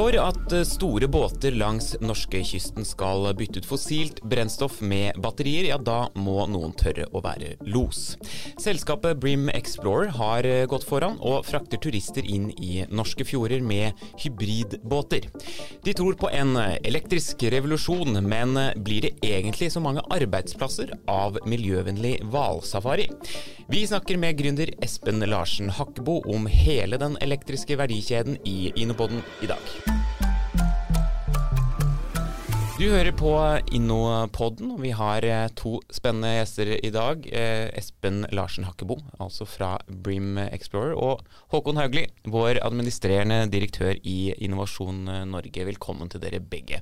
For at eh, store båter langs norskekysten skal bytte ut fossilt brennstoff med batterier, ja da må noen tørre å være los. Selskapet Brim Explorer har eh, gått foran og frakter turister inn i norske fjorder med hybridbåter. De tror på en elektrisk revolusjon, men blir det egentlig så mange arbeidsplasser av miljøvennlig hvalsafari? Vi snakker med gründer Espen Larsen Hakkebo om hele den elektriske verdikjeden i Innopoden i dag. Du hører på Innopodden, og vi har eh, to spennende gjester i dag. Eh, Espen Larsen Hakkebo, altså fra Brim Explorer, og Håkon Haugli, vår administrerende direktør i Innovasjon Norge. Velkommen til dere begge.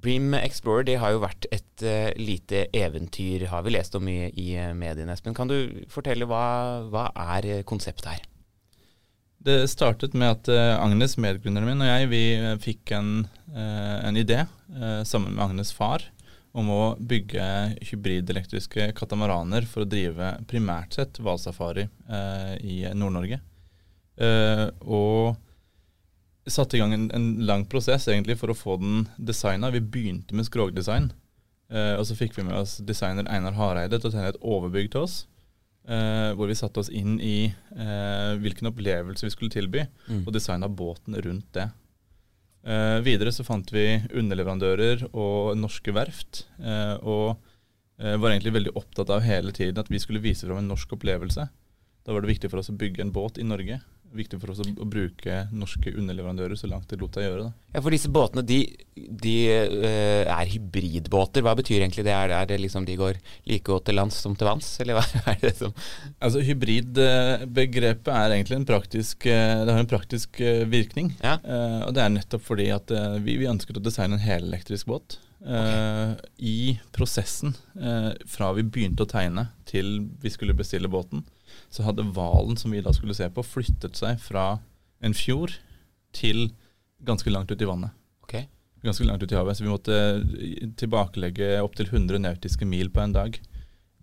Brim Explorer det har jo vært et uh, lite eventyr, har vi lest om mye i mediene. Espen, kan du fortelle hva, hva er konseptet her? Det startet med at uh, Agnes, medgrunneren min, og jeg vi uh, fikk en, uh, en idé sammen med Agnes far om å bygge hybridelektriske katamaraner for å drive primært sett hvalsafari i Nord-Norge. og satte i gang en, en, lang prosess egentlig for å få den designa. Vi begynte med skrogdesign. og så fikk vi med oss designer Einar Hareide til å tegne et overbygg til oss. Uh, hvor vi satte oss inn i uh, hvilken opplevelse vi skulle tilby, mm. og designa båten rundt det. Uh, videre så fant vi underleverandører og norske verft, og var egentlig veldig opptatt av hele tiden at vi skulle vise fram en norsk opplevelse. Da var det viktig for oss å bygge en båt i Norge viktig for oss å, å, bruke norske underleverandører så langt det lot seg gjøre. Da. Ja, For disse båtene de, de uh, er hybridbåter. Hva betyr egentlig det? Er det, er det liksom de går like godt til lands som til vanns, eller hva er det som Altså Hybridbegrepet er egentlig en praktisk uh, Det har en praktisk uh, virkning. Ja. og det er nettopp fordi at vi, vi ønsket å designe en helelektrisk båt. Okay. I prosessen fra vi begynte å tegne til vi skulle bestille båten, så hadde hvalen som vi da skulle se på, flyttet seg fra en fjord til ganske langt ut i vannet. Okay. Ganske langt ut i havet. Så vi måtte tilbakelegge opptil 100 nautiske mil på en dag.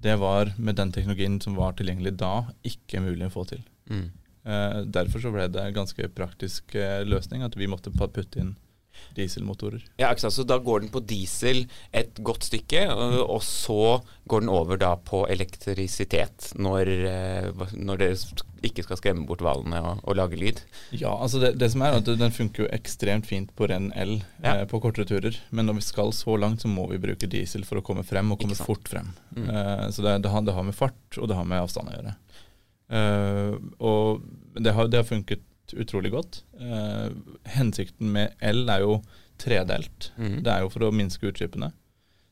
Det var med den teknologien som var tilgjengelig da, ikke mulig å få til. Mm. Eh, derfor så ble det en ganske praktisk eh, løsning at vi måtte putte inn dieselmotorer. Ja, ikke sant? Så da går den på diesel et godt stykke, og så går den over da på elektrisitet når, eh, når dere ikke skal skremme bort hvalene og, og, lage lyd? Ja, altså det, det, som er at den funker jo ekstremt fint på ren el ja. eh, på kortere turer. Men når vi skal så langt, så må vi bruke diesel for å komme frem, og komme fort frem. Mm. Eh, så det, det, har, det, har, med fart, og det har med avstand å gjøre. Eh, og det har, det har funket utrolig godt. Eh, hensikten med el er jo tredelt. Mm. Det er jo for å minske utslippene.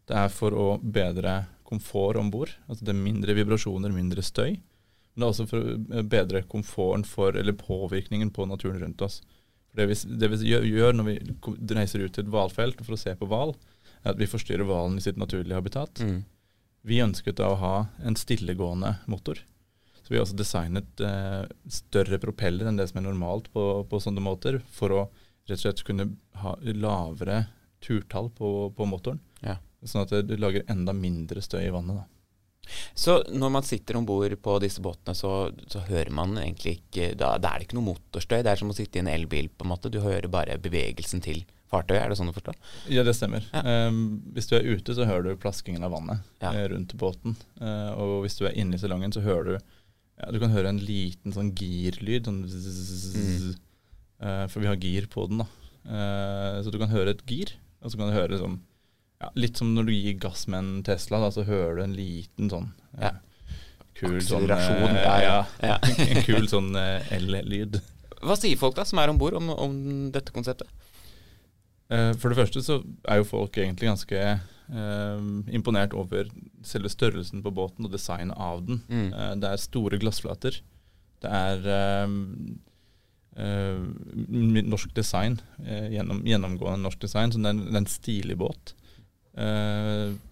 Det er for å bedre komfort om bord. Altså det er mindre vibrasjoner, mindre støy. Men det er også for å bedre komforten for, eller påvirkningen på naturen rundt oss. Det vi, det vi gjør når vi reiser ut til et hvalfelt for å se på hval, er at vi forstyrrer hvalen i sitt naturlige habitat. Mm. Vi ønsket da å ha en stillegående motor. Så vi har også designet eh, større propeller enn det som er normalt på, på, sånne måter, for å rett og slett kunne ha lavere turtall på, på motoren. Ja. Sånn at du lager enda mindre støy i vannet. da. Så når man sitter om bord på disse båtene, så, så, hører man egentlig ikke da, da, er det ikke noe motorstøy. Det er som å sitte i en elbil. på en måte. Du hører bare bevegelsen til fartøyet. Er det sånn å forstå? Ja, det stemmer. Ja. Um, hvis du er ute, så hører du plaskingen av vannet ja. Eh, rundt båten. Uh, og hvis du er inne i salongen, så hører du ja, Du kan høre en liten sånn girlyd. Sånn mm. uh, for vi har gir på den. da. Uh, så du kan høre et gir, og så kan du høre sånn ja, Litt som når du gir gass med en Tesla, da, så hører du en liten sånn ja. kul sånn ja, ja, En kul sånn L-lyd. Hva sier folk da som er om bord om, om, dette konseptet? For det første så er jo folk egentlig ganske eh, imponert over selve størrelsen på båten og designet av den. Mm. Eh, det er store glassflater. Det er eh, norsk design, gjennom, gjennomgående norsk design, så det er en, det er en stilig båt.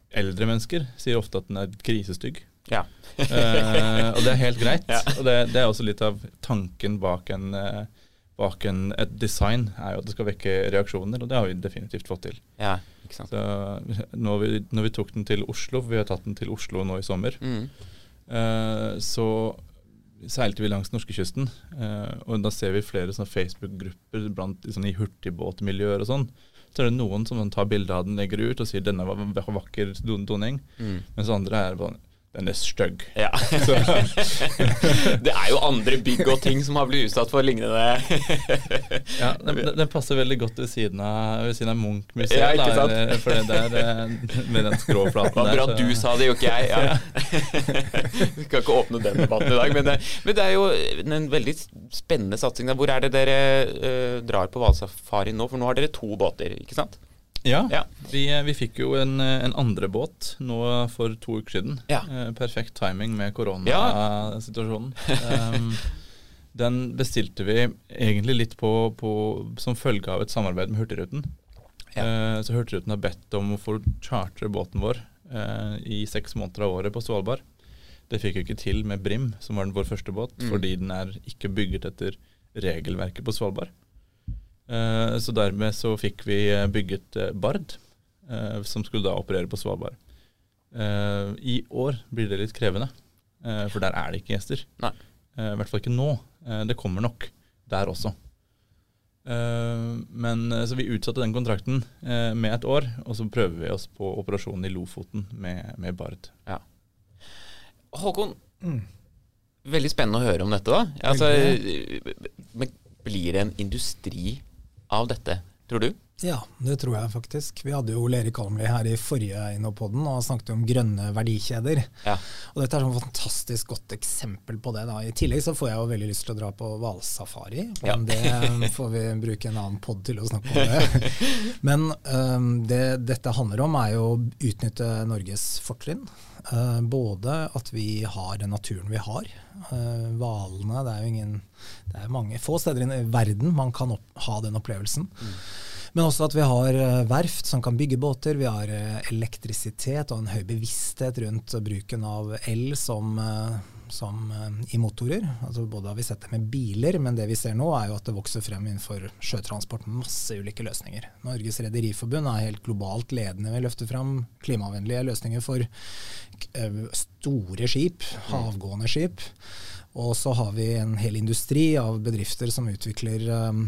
eldre mennesker sier ofte at den er krisestygg. Ja. og det er helt greit. Ja. Og det, det, er også litt av tanken bak en bak en, et design er jo at det skal vekke reaksjoner, og det har vi definitivt fått til. Ja, ikke sant. Så når vi, når vi, tok den til Oslo, for vi har tatt den til Oslo nå i sommer, mm. eh, så seilte vi langs norskekysten, Eh, og da ser vi flere Facebook-grupper sånn, i hurtigbåtmiljøer og sånn. Så er det noen som tar bilde av den, legger ut og sier 'denne var vakker doning', mm. mens andre er bare den er stygg. Ja. det er jo andre bygg og ting som har blitt utsatt for lignende Ja, den, den, passer veldig godt ved siden av, ved siden av Munch-museet. Ja, ikke sant? Der, for det der, eh, med den skråflaten der. Bra så. du sa det, jo ikke jeg. Ja. Vi skal ikke åpne den debatten i dag. Men det, men det, er jo en veldig spennende satsing. Hvor er det dere uh, drar på hvalsafari nå? For nå har dere to båter, ikke sant? Ja, ja. Vi, eh, vi, fikk jo en, eh, en, andre båt nå for to uker siden. Ja. Eh, perfekt timing med koronasituasjonen. Ja. um, den bestilte vi egentlig litt på, på, som følge av et samarbeid med Hurtigruten. Uh, så Hurtigruten har bedt om å få chartre båten vår eh, i seks måneder av året på Svalbard. Det fikk vi ikke til med Brim, som var vår første båt, mm. fordi den er ikke bygget etter regelverket på Svalbard. Eh, så dermed så fikk vi eh, bygget eh, Bard, som skulle da operere på Svalbard. I år blir det litt krevende, for der er det ikke gjester. Nei. I hvert fall ikke nå. Det kommer nok der også. Men Så vi utsatte den kontrakten med et år, og så prøver vi oss på operasjonen i Lofoten med, med Bard. Ja. Håkon, mm. veldig spennende å høre om dette. da. Altså, blir det en industri av dette, tror du? Ja, det tror jeg faktisk. Vi hadde jo Leri Kalmli her i forrige Innopoden og snakket om grønne verdikjeder. Ja. Og dette er et fantastisk godt eksempel på det. Da. I tillegg så får jeg jo veldig lyst til å dra på hvalsafari. Ja. det får vi bruke en annen pod til å snakke om det. Men um, det dette handler om, er jo å utnytte Norges fortrinn. Uh, både at vi har den naturen vi har. Uh, det er jo ingen Det er mange få steder i verden man kan opp, ha den opplevelsen. Mm. Men også at vi har eh, verft som kan bygge båter. Vi har eh, elektrisitet og en høy bevissthet rundt bruken av el som, eh, som i motorer. Altså både har vi sett det med biler, men det vi ser nå er jo at det vokser frem innenfor sjøtransport med masse ulike løsninger. Norges Rederiforbund er helt globalt ledende ved å løfte frem klimavennlige løsninger for store skip, havgående skip. Og så har vi en hel industri av bedrifter som utvikler um,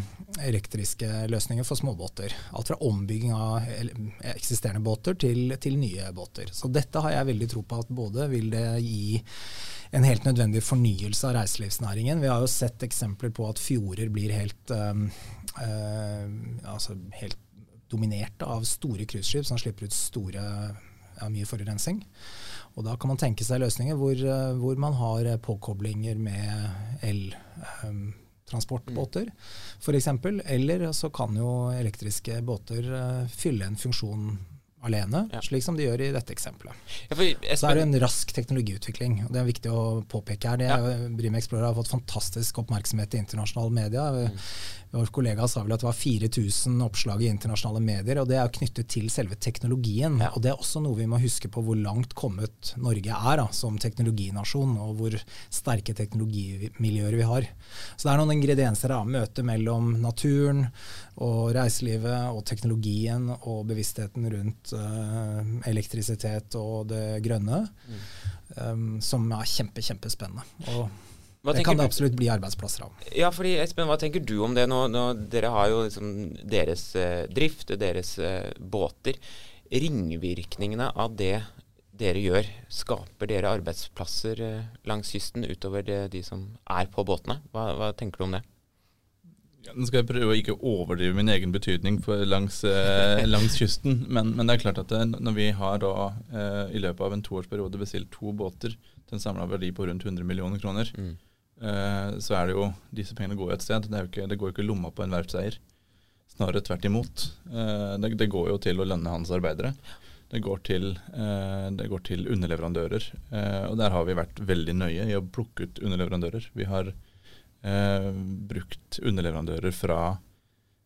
elektriske løsninger for småbåter. Alt fra ombygging av eksisterende båter til, til, nye båter. Så dette har jeg veldig tro på at både vil det gi en helt nødvendig fornyelse av reiselivsnæringen. Vi har jo sett eksempler på at fjorder blir helt, øh, altså helt dominert av store cruiseskip som slipper ut store, ja, mye forurensning. Og da kan man tenke seg løsninger hvor, eh, hvor man har eh, påkoblinger med eltransportbåter um, f.eks. Eller så kan jo elektriske båter uh, fylle en funksjon alene, ja. slik som de gjør i dette eksempelet. Ja, så er det en rask teknologiutvikling. og Det er viktig å påpeke her. Ja. Brim Explorer har fått fantastisk oppmerksomhet i internasjonale medier. Mm. Vår kollega sa vel at det var 4000 oppslag i internasjonale medier, og det er knyttet til selve teknologien. Ja. Og det er også noe vi må huske på hvor langt kommet Norge er da, som teknologinasjon, og hvor sterke teknologimiljøer vi har. Så det er noen ingredienser av møte mellom naturen og reiselivet og teknologien og bevisstheten rundt uh, elektrisitet og det grønne, mm. um, som er kjempe, kjempespennende. Og hva det kan det absolutt bli arbeidsplasser av. Ja, fordi Espen, Hva tenker du om det nå? nå dere har jo liksom deres eh, drift, deres eh, båter. Ringvirkningene av det dere gjør, skaper dere arbeidsplasser eh, langs kysten utover det, de som er på båtene? Hva, hva tenker du om det? Nå skal jeg prøve å ikke overdrive min egen betydning langs, eh, langs, kysten, men, men, det er klart at det, når vi har da eh, i løpet av en toårsperiode bestilt to båter til en samla verdi på rundt 100 millioner kroner, mm. Eh, så er det jo Disse pengene går jo et sted. Det, ikke, det går jo ikke lomma på en verftseier. Snarere tvert imot. Eh, det, det, går jo til å lønne hans arbeidere. Det går til, eh, det går til underleverandører. og der har vi vært veldig nøye i å plukke ut underleverandører. Vi har brukt underleverandører fra,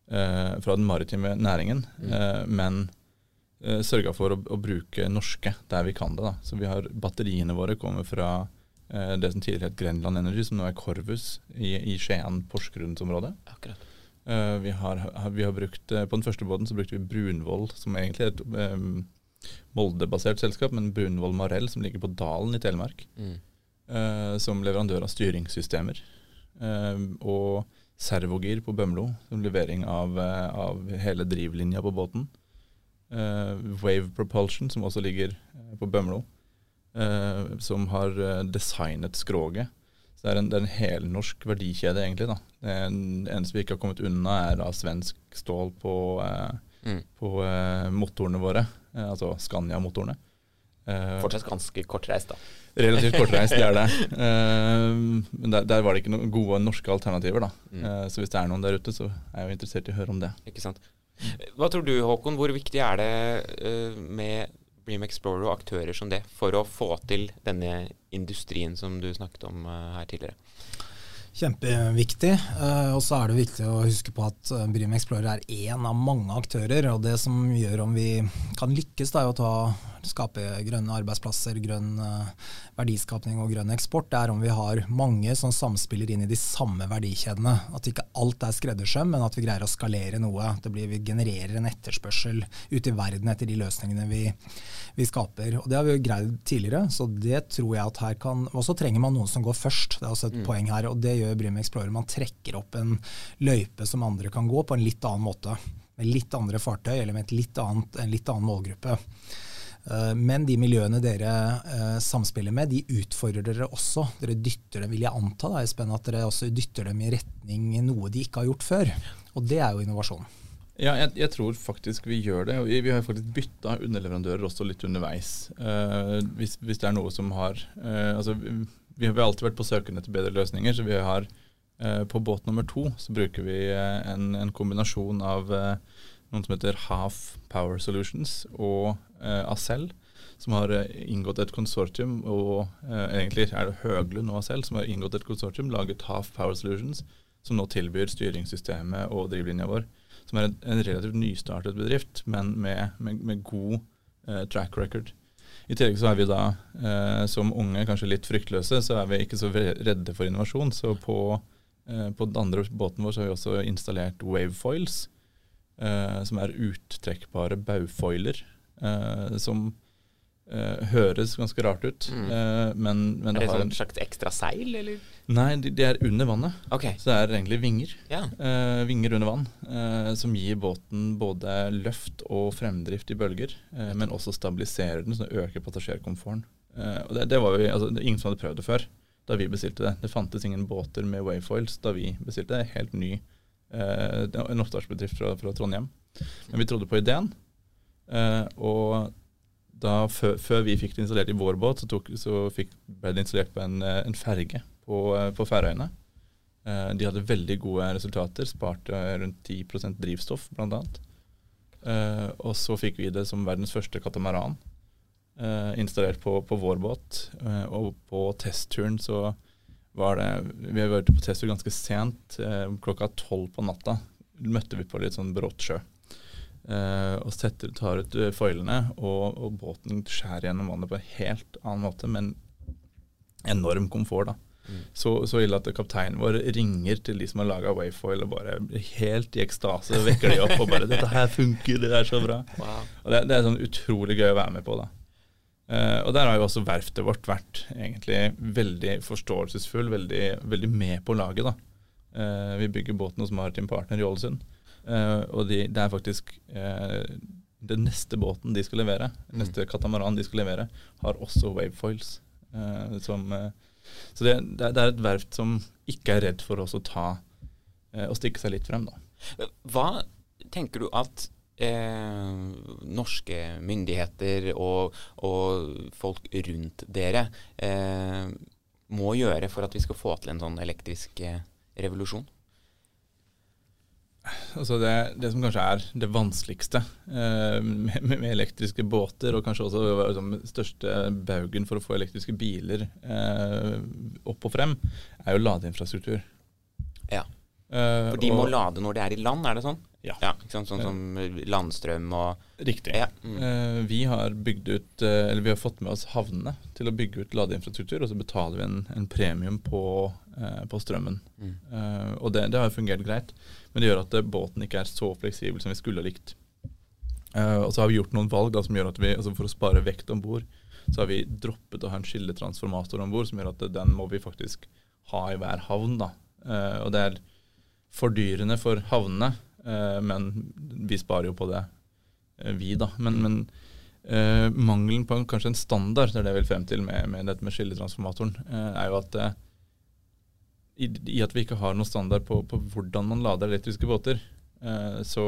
fra den maritime næringen, mm. men eh, sørga for å, å, bruke norske der vi kan det. Da. Så vi har batteriene våre kommer fra Eh, det som tidligere het Grenland Energy, som nå er Corvus i, i Skien-Porsgrunnsområdet. Uh, vi, har, vi har brukt, uh, På den første båten så brukte vi Brunvoll, som egentlig er et um, Molde-basert selskap, men Brunvoll Marell, som ligger på Dalen i Telemark. Mm. uh, som leverandør av styringssystemer. Uh, og servogir på Bømlo, som levering av, av hele drivlinja på båten. Wave Propulsion, som også ligger på Bømlo, som har designet skroget. Så det er en, det er en helnorsk verdikjede, egentlig. da. Det eneste vi ikke har kommet unna, er av svensk stål på, mm. på motorene våre, altså Scania-motorene. Fortsatt ganske kortreist, da. Relativt kortreist, det er det. Uh, men der, der, var det ikke noen gode norske alternativer, da. Mm. Uh, så hvis det er noen der ute, så er jeg jo interessert i å høre om det. Ikke sant. Hva tror du, Håkon, hvor viktig er det med Bream Explorer og aktører som det for å få til denne industrien som du snakket om her tidligere? Kjempeviktig. Uh, og så er det viktig å huske på at uh, Brim Explorer er én av mange aktører. Og det som gjør om vi kan lykkes, da, er å ta, skape grønne arbeidsplasser, grønn uh, verdiskapning og grønn eksport, det er om vi har mange som samspiller inn i de samme verdikjedene. At ikke alt er skreddersøm, men at vi greier å skalere noe. Det blir, vi genererer en etterspørsel ute i verden etter de løsningene vi, vi skaper. Og Det har vi jo greid tidligere, så det tror jeg at her kan Og så trenger man noen som går først. Det er også et mm. poeng her. og det gjør gjør Brim Explorer. Man trekker opp en løype som andre kan gå på en litt annen måte. Med litt andre fartøy eller med litt annet, en litt annen målgruppe. Eh, men de miljøene dere eh, samspiller med, de utfordrer dere også. Dere dytter dem, vil jeg anta, da, Espen, at dere også dytter dem i retning noe de ikke har gjort før. Og det er jo innovasjon. Ja, jeg, jeg, tror faktisk vi gjør det. Vi, vi har faktisk bytta underleverandører også litt underveis. Uh, hvis, hvis, det er noe som har uh, altså, vi har alltid vært på søken etter bedre løsninger, så vi har eh, på båt nummer to så bruker vi eh, en, en, kombinasjon av eh, noen som heter Half Power Solutions og eh, Acel, som har eh, inngått et konsortium, og eh, egentlig er det Høglund og Acel som har inngått et konsortium, laget Half Power Solutions, som nå tilbyr styringssystemet og drivlinja vår. Som er en, en relativt nystartet bedrift, men med, med, med god track record. I tillegg så er vi da eh, som unge kanskje litt fryktløse, så er vi ikke så redde for innovasjon. Så på, eh, på den andre båten vår så har vi også installert wavefoils, eh, som er uttrekkbare baufoiler. Eh, som Uh, høres ganske rart ut. Mm. Uh, men, men er det, det sånn en slags ekstra seil, eller? Nei, de, de er under vannet. Okay. Så det er egentlig vinger. Ja. Uh, vinger under vann. som gir båten både løft og fremdrift i bølger. men også stabiliserer den, så det øker passasjerkomforten. og det, det, var jo altså, det ingen som hadde prøvd det før da vi bestilte det. Det fantes ingen båter med wavefoils da vi bestilte det. Helt ny. en oppstartsbedrift fra, fra, Trondheim. Men vi trodde på ideen. og da, før, før, vi fikk det installert i vår båt, så, tok, så fikk, ble det installert på en, eh, en ferge på, eh, på Færøyene. Eh, de hadde veldig gode resultater, sparte rundt 10% drivstoff bl.a. Eh, og så fikk vi det som verdens første katamaran installert på, på, vår båt. Og på testturen så var det Vi har vært på testtur ganske sent. klokka tolv på natta møtte vi på litt sånn brått sjø. Uh, og setter, tar ut uh, foilene, og, og, båten skjærer gjennom vannet på en helt annen måte, men enorm komfort. da. Mm. Så, så, ille at kapteinen vår ringer til de som har laga Wayfoil, og bare helt i ekstase vekker de opp og bare 'Dette her funker, det er så bra'. Wow. Og det, det, er sånn utrolig gøy å være med på. da. Uh, og der har jo også verftet vårt vært egentlig veldig forståelsesfull, veldig, veldig med på laget. da. vi bygger båten hos Maritim Partner i Ålesund. Uh, og de, det er faktisk uh, Den neste båten de skal levere, mm. neste katamaran de skal levere, har også wavefoils. Uh, som, så det, det, er et verft som ikke er redd for å ta og stikke seg litt frem. Da. Hva tenker du at norske myndigheter og, og, folk rundt dere må gjøre for at vi skal få til en sånn elektrisk revolusjon? Altså det, det, som kanskje er det vanskeligste eh, med, med, elektriske båter, og kanskje også liksom, største baugen for å få elektriske biler eh, opp og frem, er jo ladeinfrastruktur. Ja. Eh, for de må lade når det er i land, er det sånn? Ja. ja sånn, sånn som landstrøm og Riktig. Ja. Mm. Eh, vi har bygd ut, eh, eller vi har fått med oss havnene til å bygge ut ladeinfrastruktur, og så betaler vi en, en premium på, på strømmen. Mm. Eh, og det, det, har fungert greit, men det gjør at eh, båten ikke er så fleksibel som vi skulle ha likt. Eh, og så har vi gjort noen valg da, som gjør at vi, altså for å spare vekt om bord, så har vi droppet å ha en skilletransformator om bord, som gjør at den må vi faktisk ha i hver havn. da. Uh, og det er fordyrende for havnene, uh, men vi sparer jo på det, uh, vi, da. Men, men mangelen på en, kanskje en standard, det er det jeg vil frem til med, med dette med skilletransformatoren, er jo at i, i, at vi ikke har noen standard på, på hvordan man lader elektriske båter, så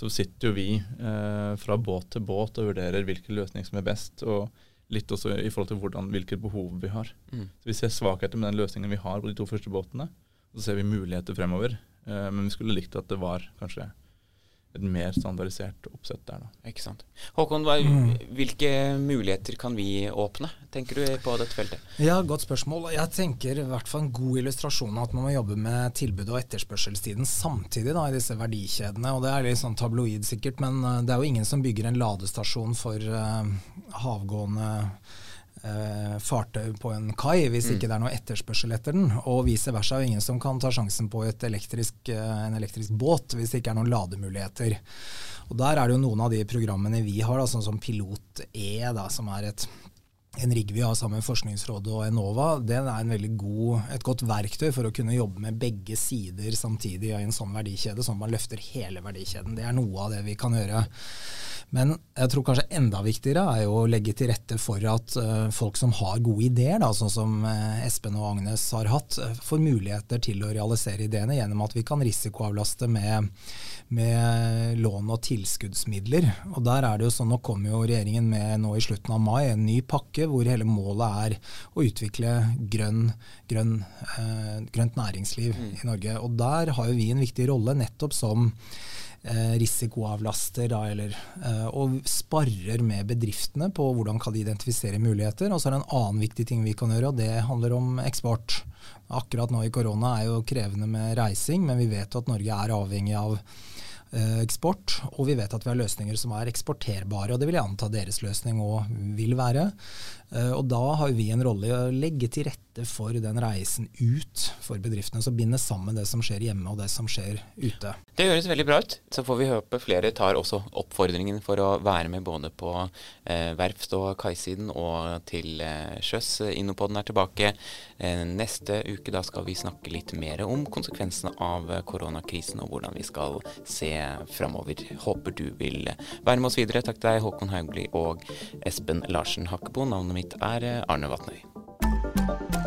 så sitter jo vi eh, fra båt til båt og vurderer hvilken løsning som er best. og litt også i forhold til hvordan, hvilke behov vi har. Mm. Så Vi ser svakheter med den løsningen vi har på de to første båtene. Og så ser vi muligheter fremover. Eh, men vi skulle likt at det var kanskje et mer standardisert oppsett der. Da. Ikke sant. Håkon, hva, mm. hvilke muligheter kan vi åpne, tenker du på dette feltet? Ja, Godt spørsmål. Jeg tenker i hvert fall en god illustrasjon av at man må jobbe med tilbud og etterspørselstiden samtidig da, i disse verdikjedene. og Det er litt sånn tabloid sikkert, men eh, det er jo ingen som bygger en ladestasjon for uh, havgående eh, fartøy på en kai hvis mm. ikke det er noe etterspørsel etter den. Og vice versa. er ingen som kan ta sjansen på elektrisk, eh, en elektrisk båt hvis det ikke er noen lademuligheter. Og Der er det jo noen av de programmene vi har, da, sånn som Pilot E, da, som er et en rigg vi har sammen med Forskningsrådet og Enova, den er god, et godt verktøy for å kunne jobbe med begge sider samtidig i en sånn verdikjede, sånn at man løfter hele verdikjeden. Det er noe av det vi kan gjøre. Men jeg tror kanskje enda viktigere er jo å legge til rette for at uh, folk som har gode ideer, da, sånn som uh, Espen og Agnes har hatt, uh, får muligheter til å realisere ideene gjennom at vi kan risikoavlaste med, med, lån og tilskuddsmidler. Og der er det jo sånn, Nå kommer jo regjeringen med nå i slutten av mai en ny pakke hvor hele målet er å utvikle grønn, grønn, grønt næringsliv mm. i Norge. Og der har jo vi en viktig rolle nettopp som Eh, risikoavlaster da, eller, eh, og sparrer med bedriftene på hvordan kan de identifisere muligheter. Og så er det en annen viktig ting vi kan gjøre, og det handler om eksport. Akkurat nå i korona er jo krevende med reising, men vi vet jo at Norge er avhengig av eh, eksport, og vi vet at vi har løsninger som er eksporterbare. og Det vil jeg anta deres løsning òg vil være. Og Da har vi en rolle i å legge til rette for den reisen ut for bedriftene. Så binde sammen det som skjer hjemme og det som skjer ute. Det høres veldig bra ut. Så får vi håpe flere tar også oppfordringen for å være med både på eh, verft- og kaisiden og til eh, sjøs. Innopoden er tilbake eh, neste uke. Da skal vi snakke litt mer om konsekvensene av koronakrisen og hvordan vi skal se framover. Håper du vil være med oss videre. Takk til deg, Håkon Haugli og Espen Larsen Hakkebo. Navnet mitt er eh, Arne Vatnøy.